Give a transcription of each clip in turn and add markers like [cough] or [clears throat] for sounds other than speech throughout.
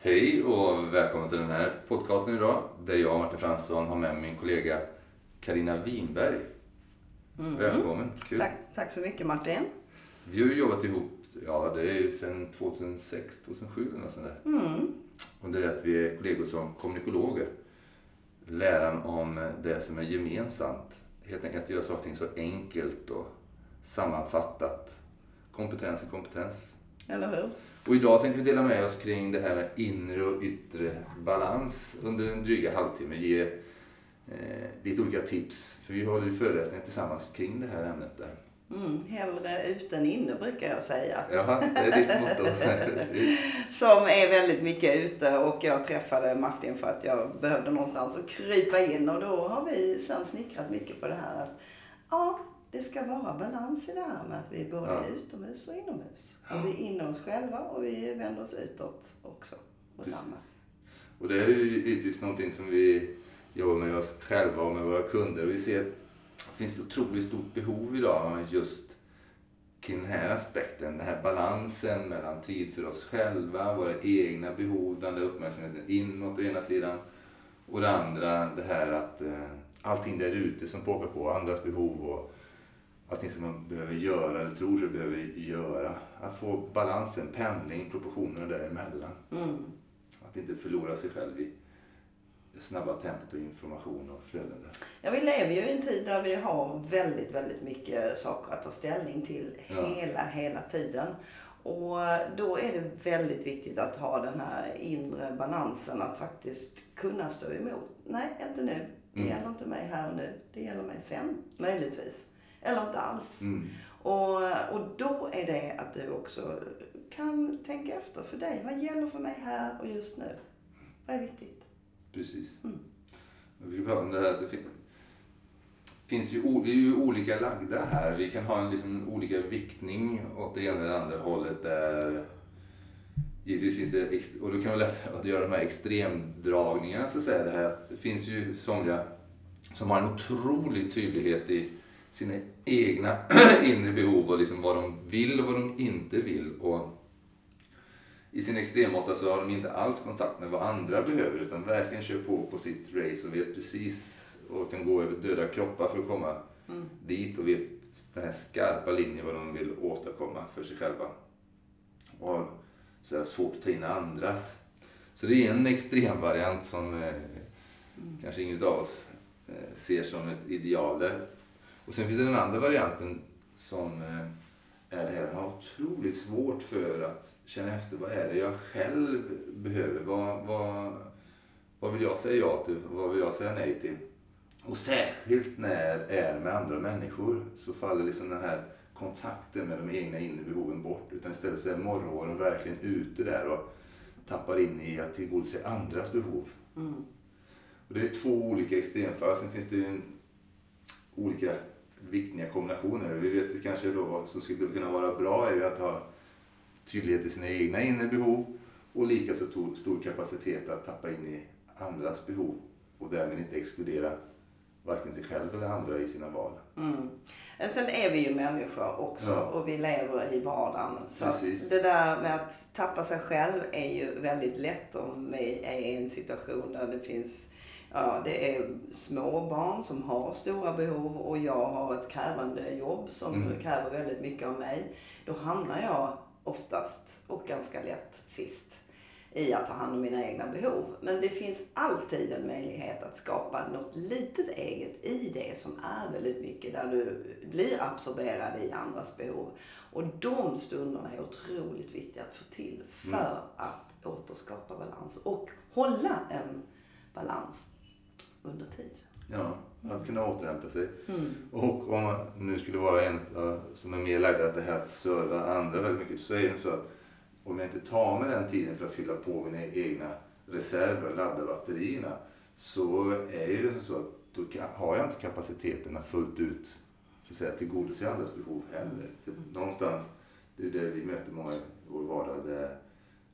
Hej och välkommen till den här podcasten idag där jag, Martin Fransson, har med min kollega Karina Winberg. Välkommen! Kul. Tack, tack så mycket Martin. Vi har ju jobbat ihop, ja det är ju sedan 2006, 2007 eller något sånt där. Mm. Och det att vi är kollegor som kommunikologer. Läran om det som är gemensamt. Helt enkelt att göra saker och ting så enkelt och sammanfattat. Kompetens är kompetens. Eller hur? Och idag tänkte vi dela med oss kring det här med inre och yttre balans under en dryga halvtimme. Ge eh, lite olika tips. För vi håller ju föreläsningar tillsammans kring det här ämnet. Där. Mm. Hellre ute än inne brukar jag säga. Jaha, det är ditt motto. [laughs] Som är väldigt mycket ute och jag träffade Martin för att jag behövde någonstans att krypa in och då har vi sen snickrat mycket på det här att ja, det ska vara balans i det här med att vi både Ja. är utomhus och inomhus. Och vi är inne oss själva och vi vänder oss utåt också. Mot andra. Precis. Och det är ju givetvis någonting som vi jobbar med oss själva och med våra kunder. Och vi ser att det finns ett otroligt stort behov idag just kring den här aspekten. Den här balansen mellan tid för oss själva, våra egna behov, vända uppmärksamheten inåt å ena sidan. Och det andra, det här att eh, allting där ute som pockar på, andras behov och allting som man behöver göra eller tror sig behöver göra. Att få balansen, pendling, proportionerna däremellan. Mm. Att inte förlora sig själv i snabba tempot och information och flöden. Ja, vi lever ju i en tid där vi har väldigt, väldigt mycket saker att ta ställning till Ja. hela, hela tiden. Och då är det väldigt viktigt att ha den här inre balansen att faktiskt kunna stå emot. Nej, inte nu. Det Mm. gäller inte mig här och nu. Det gäller mig sen, möjligtvis. Eller inte alls. Mm. Och, och då är det att du också kan tänka efter för dig. Vad gäller för mig här och just nu? Vad är viktigt? Precis. Mm. Vi ska prata om det här att det fin- finns ju, vi är ju olika lagda här. Vi kan ha en liksom olika viktning åt det ena eller andra hållet där Givetvis finns det, och då kan det vara lättare att göra de här extremdragningarna så att säga. Det, här, det finns ju somliga som har en otrolig tydlighet i sina egna [clears throat] inre behov och liksom vad de vill och vad de inte vill. Och I sin extremmåtta så har de inte alls kontakt med vad andra behöver utan verkligen kör på på sitt race och vet precis och kan gå över döda kroppar för att komma dit och vet den här skarpa linjen vad de vill åstadkomma för sig själva. Och har så här svårt att ta in andras. Så det är en extremvariant som eh, kanske ingen av oss eh, ser som ett ideal. Och sen finns det den andra varianten som eh, är det här att man har otroligt svårt för att känna efter vad är det jag själv behöver. Vad, vad, vad vill jag säga ja till? Vad vill jag säga nej till? Och särskilt när det är med andra människor så faller liksom den här kontakten med de egna inre behoven bort. Utan istället så är morgonåren verkligen ute där och tappar in i att tillgodose andras behov. Mm. Och det är två olika extremfall. Sen finns det ju en, olika viktiga kombinationer. Vi vet kanske då vad som skulle kunna vara bra är ju att ha tydlighet i sina egna inre behov och lika så to- stor kapacitet att tappa in i andras behov och därmed inte exkludera varken sig själv eller andra i sina val. Mm. Sen är vi ju människor också Ja. och vi lever i vardagen. Så det där med att tappa sig själv är ju väldigt lätt om vi är i en situation där det finns Ja, det är små barn som har stora behov och jag har ett krävande jobb som Mm. kräver väldigt mycket av mig. Då hamnar jag oftast, och ganska lätt sist, i att ta hand om mina egna behov. Men det finns alltid en möjlighet att skapa något litet eget i det som är väldigt mycket där du blir absorberad i andras behov. Och de stunderna är otroligt viktiga att få till för att återskapa balans och hålla en balans under tid. Ja, att kunna återhämta sig. Mm. Och om man nu skulle vara en som är mer lagd att det här att serva andra väldigt mycket så är det så att om jag inte tar mig den tiden för att fylla på mina egna reserver, ladda batterierna, så är det så att då har jag inte kapaciteten att fullt ut så att säga, tillgodose andras behov heller. För Någonstans, det är det vi möter många i vår vardag, där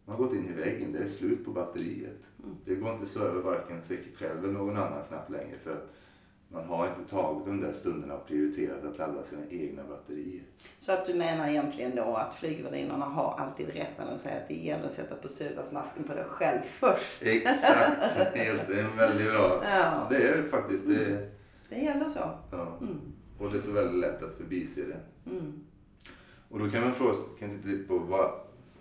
man har gått in i väggen, det är slut på batteriet. Det går inte att serva varken sig själv eller någon annan knappt längre för att man har inte tagit de där stunderna och prioriterat att ladda sina egna batterier. Så att du menar egentligen då att flygvärdinnorna har alltid rätt när de säger att det gäller att sätta på syrgasmasken på dig själv först? Exakt, helt, det är en väldigt bra. [laughs] Ja. Det är faktiskt det. Det gäller så. Ja. Mm. Och det är så väldigt lätt att förbise det. Mm. Och då kan man fråga kan titta lite på vad,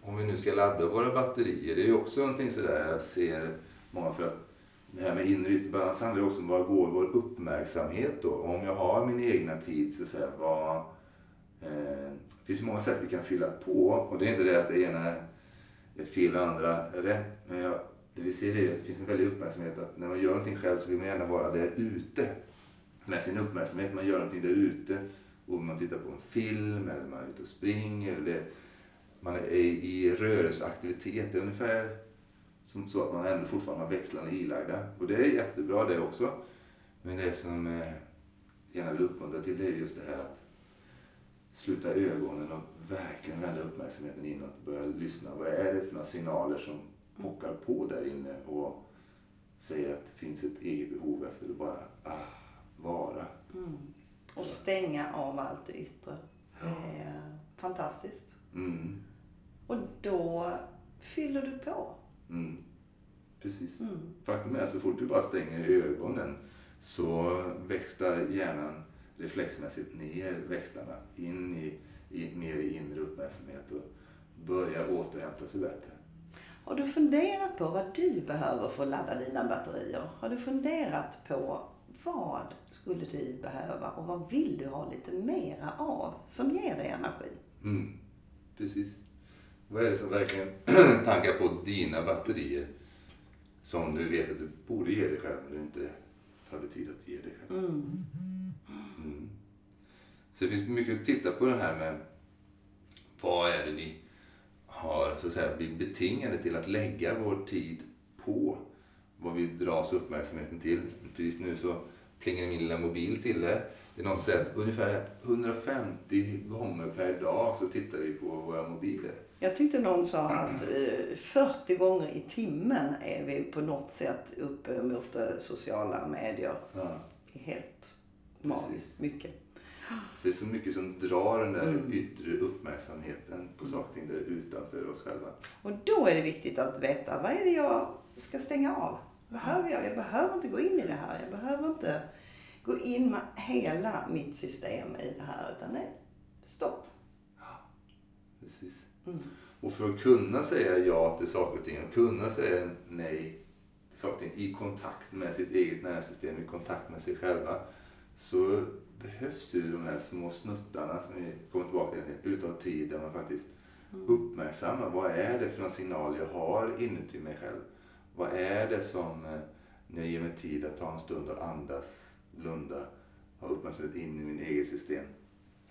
om vi nu ska ladda våra batterier. Det är ju också någonting sådär jag ser många för att det här med inre och yttre balans handlar ju också om var går vår uppmärksamhet då? Och om jag har min egna tid så säga vad eh, det finns ju många sätt vi kan fylla på och det är inte det att det ena är fel och andra är rätt. Men jag, det vi ser är ju att det finns en väldig uppmärksamhet att när man gör någonting själv så vill man gärna vara där ute med sin uppmärksamhet. Man gör någonting där ute och man tittar på en film eller man är ute och springer. Eller det, man är i rörelseaktivitet. Det är ungefär som så att man ändå fortfarande har växlarna ilagda. Och det är jättebra det också. Men det som jag gärna vill uppmuntra till det är just det här att sluta ögonen och verkligen vända uppmärksamheten inåt börja lyssna. Vad är det för några signaler som pockar på där inne och säger att det finns ett eget behov efter att bara ah, vara. Mm. Och stänga av allt det yttre. Det är fantastiskt. Mm, Och då fyller du på. mm, precis. Mm. Faktum är att så fort du bara stänger ögonen så växlar hjärnan reflexmässigt ner växlarna in i, i mer i inre uppmärksamhet och börjar återhämta sig bättre. Har du funderat på vad du behöver för att ladda dina batterier? Har du funderat på vad skulle du behöva och vad vill du ha lite mera av som ger dig energi? Mm, precis. Vad är det som verkligen [clears throat] tankar på dina batterier som du vet att du borde ge dig själv men du inte tar dig tid att ge dig själv? Mm. Mm. Så det finns mycket att titta på det här med vad är det vi har så att säga blivit betingade till att lägga vår tid på. Vad vi dras uppmärksamheten till. Precis nu så plingar min lilla mobil till det. Det någon säger att ungefär 150 gånger per dag så tittar vi på våra mobiler. Jag tyckte någon sa att eh, 40 gånger i timmen är vi på något sätt uppe mot eh, sociala medier. Ja. Det är helt magiskt mycket. Så det är så mycket som drar den där Mm. yttre uppmärksamheten på saker och ting där utanför oss själva. Och då är det viktigt att veta vad är det jag ska stänga av? Behöver jag? Jag behöver inte gå in i det här. Jag behöver inte gå in med hela mitt system i det här. Utan nej, stopp. Precis. Mm. Och för att kunna säga ja till saker och ting och kunna säga nej till saker och ting i kontakt med sitt eget nervsystem, i kontakt med sig själva, så behövs ju de här små snuttarna som vi kommer tillbaka till utav tid där man faktiskt uppmärksammar vad är det för någon signal jag har inuti mig själv. Vad är det som, eh, när jag ger mig tid att ta en stund och andas, blunda, ha uppmärksamhet in i min eget system.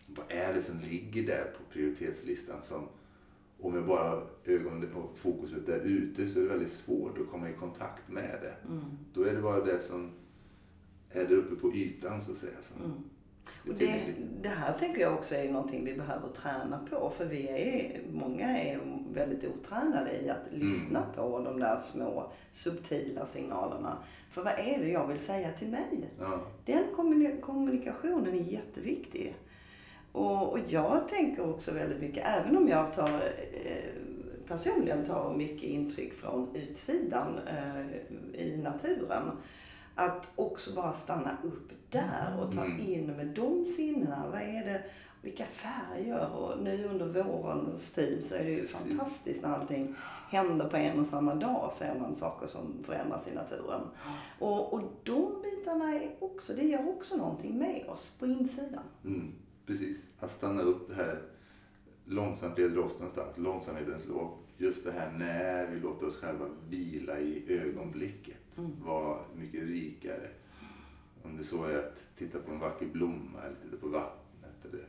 Vad är det som ligger där på prioritetslistan som om jag bara har ögonen och fokuset där ute så är det väldigt svårt att komma i kontakt med det. Mm. Då är det bara det som är där uppe på ytan så att säga. Som Mm. Och det, det här tänker jag också är någonting vi behöver träna på. För vi är, många är väldigt otränade i att lyssna på de där små subtila signalerna. För vad är det jag vill säga till mig? Ja. Den kommuni- kommunikationen är jätteviktig. Och, och jag tänker också väldigt mycket, även om jag tar, eh, personligen tar mycket intryck från utsidan eh, i naturen. Att också bara stanna upp där och ta Mm. in med de sinnena. Vad är det, vilka färger och nu under vårens tid så är det ju fantastiskt när allting händer på en och samma dag ser man saker som förändras i naturen. Och, och de bitarna är också, det gör också någonting med oss på insidan. Mm, precis. Att stanna upp det här. Långsamt leder oss någonstans. Långsamhetens lov. Just det här när vi låter oss själva vila i ögonblicket. Mm. Vara mycket rikare. Om det så är att titta på en vacker blomma eller titta på vattnet eller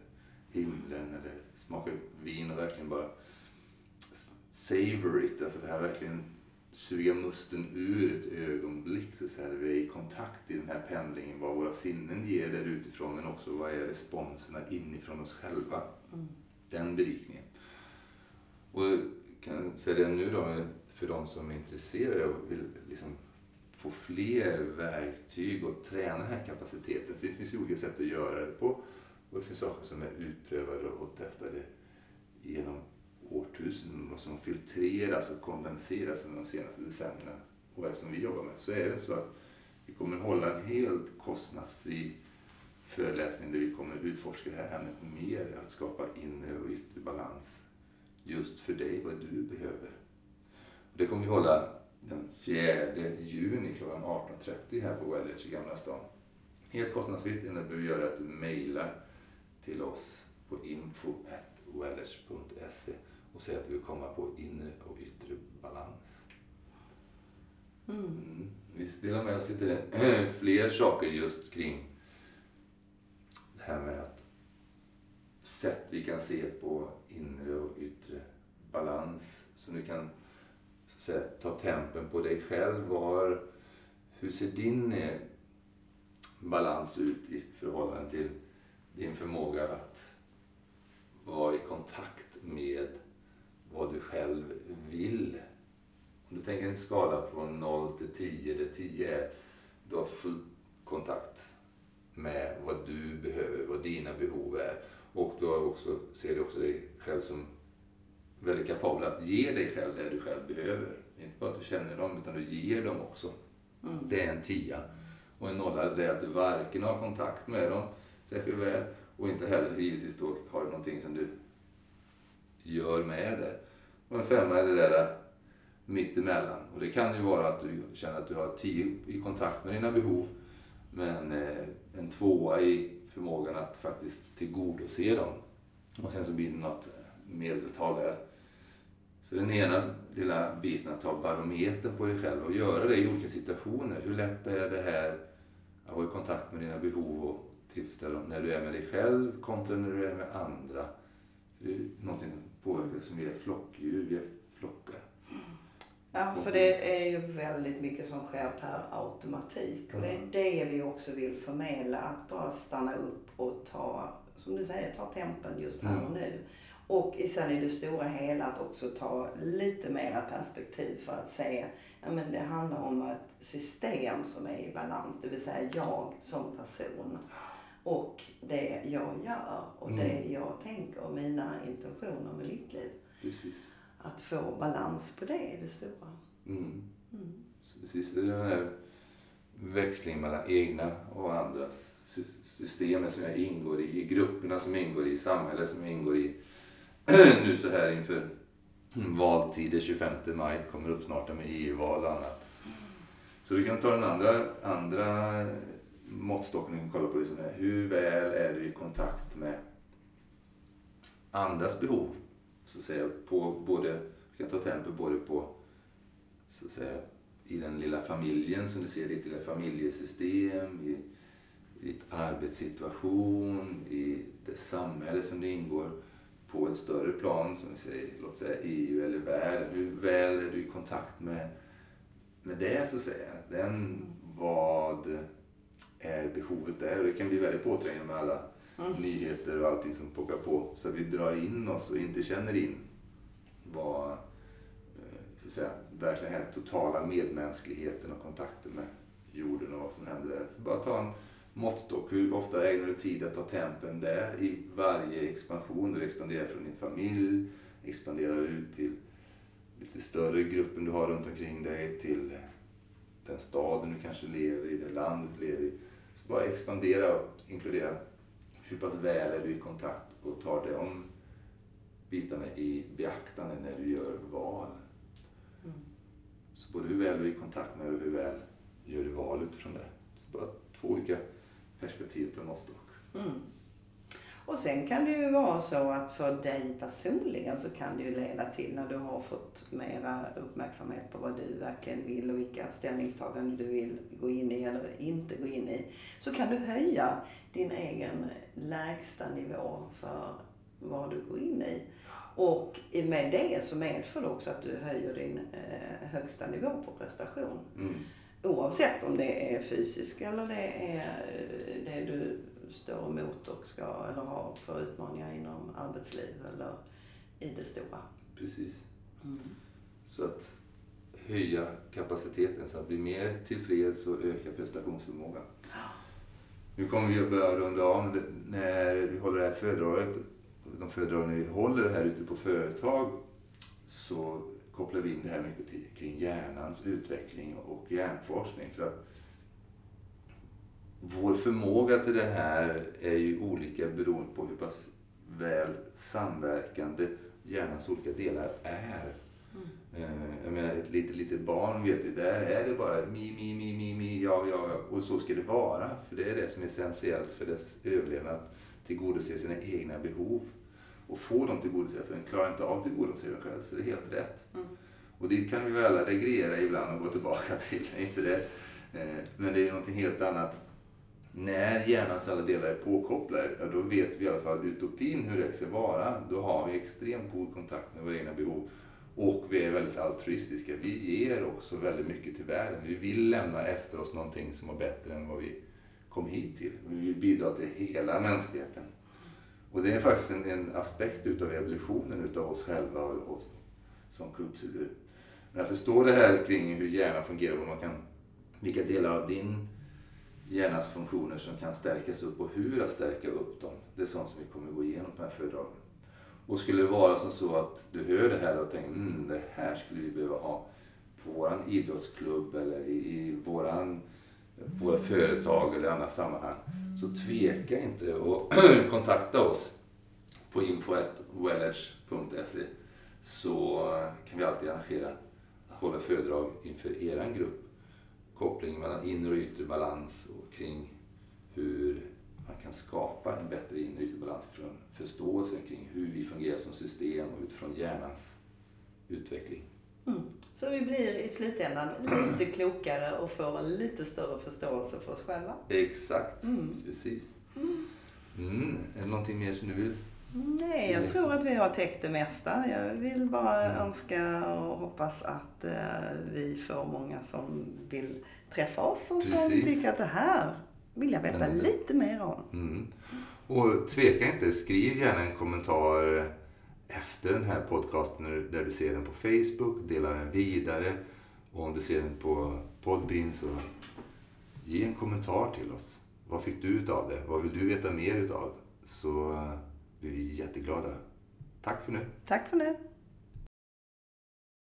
himlen eller smaka vin och verkligen bara savor it. Alltså det här verkligen suga musten ur ett ögonblick så, så här, vi är i kontakt i den här pendlingen. Vad våra sinnen ger där utifrån men också vad är responserna inifrån oss själva. Mm. Den berikningen. Och jag kan säga det nu då för de som är intresserade och vill liksom få fler verktyg och träna den här kapaciteten. För det finns ju olika sätt att göra det på. Och det finns saker som är utprövade och testade genom årtusenden och som filtreras och kondenseras under de senaste decennierna. Och eftersom vi jobbar med så är det så att vi kommer hålla en helt kostnadsfri föreläsning där vi kommer utforska det här ämnet mer, att skapa inre och yttre balans just för dig, vad du behöver. Det kommer vi hålla den 4 juni klockan 18.30 här på Wellers i Gamla stan. Helt kostnadsfritt. Det enda du behöver göra är att du mejlar till oss på info.wellage.se och säger att du vill komma på inre och yttre balans. Mm. Vi delar med oss lite fler saker just kring det här med att sätt vi kan se på inre och yttre balans. Så du kan så att säga, ta tempen på dig själv. Var, hur ser din eh, balans ut i förhållande till din förmåga att vara i kontakt med vad du själv vill. Om du tänker en skala från 0 till 10, där 10 är du har full kontakt med vad du behöver, vad dina behov är. Och du har också, ser du också dig själv som väldigt kapabel att ge dig själv det du själv behöver. Inte bara att du känner dem, utan du ger dem också. Mm. Det är en tia. Och en nolla är att du varken har kontakt med dem särskilt väl och inte heller givetvis då har du någonting som du gör med det. Och en femma är det där eh, mittemellan. Och det kan ju vara att du känner att du har tio i kontakt med dina behov men eh, en tvåa i förmågan att faktiskt tillgodose dem. Och sen så blir det något eh, medeltal där. Så den ena lilla biten att ta barometern på dig själv och göra det i olika situationer. Hur lätt är det här att vara i kontakt med dina behov och tillfredsställa dem när du är med dig själv kontra när du är med andra. För det är någonting som påverkar som vi är flockdjur, vi är flockar. Ja, för det är ju väldigt mycket som sker per automatik. Och det är det vi också vill förmedla. Att bara stanna upp och ta, som du säger, ta tempen just här och nu. Och sen i det stora hela att också ta lite mera perspektiv för att se, ja men det handlar om ett system som är i balans, det vill säga jag som person. Och det jag gör och mm. det jag tänker och mina intentioner med mitt liv. Precis. Att få balans på det i det stora. Mm. Mm. Så precis, är den här växlingen mellan egna och andras systemen som jag ingår i, i grupperna som ingår i, samhället som ingår i [clears throat] nu så här inför valtider 25 maj kommer upp snart med EU-val och annat. Så vi kan ta den andra, andra måttstocken kollar på. Liksom här. Hur väl är du i kontakt med andras behov? Så att säga, på både, vi kan ta tempen både på så att säga, i den lilla familjen som du ser, ditt lilla familjesystem, i, i ditt arbetssituation, i det samhälle som du ingår på ett större plan, som vi säger, låt säga EU eller världen. Hur väl är du i kontakt med, med det så att säga? Den, vad är behovet där? Och det kan bli väldigt påträngande med alla mm. nyheter och allting som pockar på. Så vi drar in oss och inte känner in vad, eh, så att säga, verkligen är totala medmänskligheten och kontakten med jorden och vad som händer där. Så bara ta en måttstock. Hur ofta ägnar du tid att ta tempen där i varje expansion? Du expanderar från din familj, expanderar ut till lite större gruppen du har runt omkring dig, till den staden du kanske lever i, det landet du lever i. Bara expandera och inkludera hur pass väl är du i kontakt och tar de bitarna i beaktande när du gör val. Mm. Så både hur väl du är i kontakt med och hur väl gör du val utifrån det. Så bara två olika perspektiv på måttstock. Mm. Och sen kan det ju vara så att för dig personligen så kan det ju leda till när du har fått mera uppmärksamhet på vad du verkligen vill och vilka ställningstaganden du vill gå in i eller inte gå in i. Så kan du höja din egen lägsta nivå för vad du går in i. Och med det så medför det också att du höjer din eh, högsta nivå på prestation. Mm. Oavsett om det är fysisk eller det är eh, det du står emot och ska eller har för utmaningar inom arbetsliv eller i det stora. Precis. Mm. Så att höja kapaciteten så att bli mer tillfreds och öka prestationsförmågan. Nu kommer vi att börja runda av när vi håller det här föredraget. De föredrag vi håller här ute på företag så kopplar vi in det här mycket till, kring hjärnans utveckling och hjärnforskning. För att vår förmåga till det här är ju olika beroende på hur pass väl samverkande hjärnans olika delar är. Mm. Jag menar, ett litet, litet barn vet ju, där är det bara mi, mi, mi, mi, mi, ja, ja, och så ska det vara. För det är det som är essentiellt för dess överlevnad, att tillgodose sina egna behov. Och få dem tillgodosedda, för den klarar inte av att tillgodose dem själv, så det är helt rätt. Mm. Och dit kan vi väl alla regrera ibland och gå tillbaka [laughs] till, inte det? Eh, men det är någonting helt annat när hjärnans alla delar är påkopplade, ja, då vet vi i alla fall utopin hur det ska vara. Då har vi extremt god kontakt med våra egna behov och vi är väldigt altruistiska. Vi ger också väldigt mycket till världen. Vi vill lämna efter oss någonting som är bättre än vad vi kom hit till. Vi vill bidra till hela mänskligheten. Och det är faktiskt en, en aspekt utav evolutionen utav oss själva och, oss som kultur. När jag förstår det här kring hur hjärnan fungerar och man kan, vilka delar av din hjärnans funktioner som kan stärkas upp och hur att stärka upp dem. Det är sånt som vi kommer gå igenom på den här föredragen. Och skulle det vara som så att du hör det här och tänker mm, det här skulle vi behöva ha på vår idrottsklubb eller i, i våran, våra företag eller andra sammanhang. Så tveka inte och [clears throat] kontakta oss på info.wellage.se så kan vi alltid arrangera, att hålla föredrag inför eran grupp kopplingen mellan inre och yttre balans och kring hur man kan skapa en bättre inre och yttre balans från förståelsen kring hur vi fungerar som system och utifrån hjärnans utveckling. Mm. Så vi blir i slutändan lite klokare och får en lite större förståelse för oss själva. Exakt, mm. precis. Mm. mm. Är det någonting mer som du vill Nej, jag tror att vi har täckt det mesta. Jag vill bara mm. önska och hoppas att uh, vi får många som vill träffa oss och Precis. som tycker att det här vill jag veta mm. lite mer om. Mm. Och tveka inte, skriv gärna en kommentar efter den här podcasten där du ser den på Facebook, dela den vidare och om du ser den på Podbean så ge en kommentar till oss. Vad fick du ut av det? Vad vill du veta mer utav? Så blir vi jätteglada. Tack för nu. Tack för nu.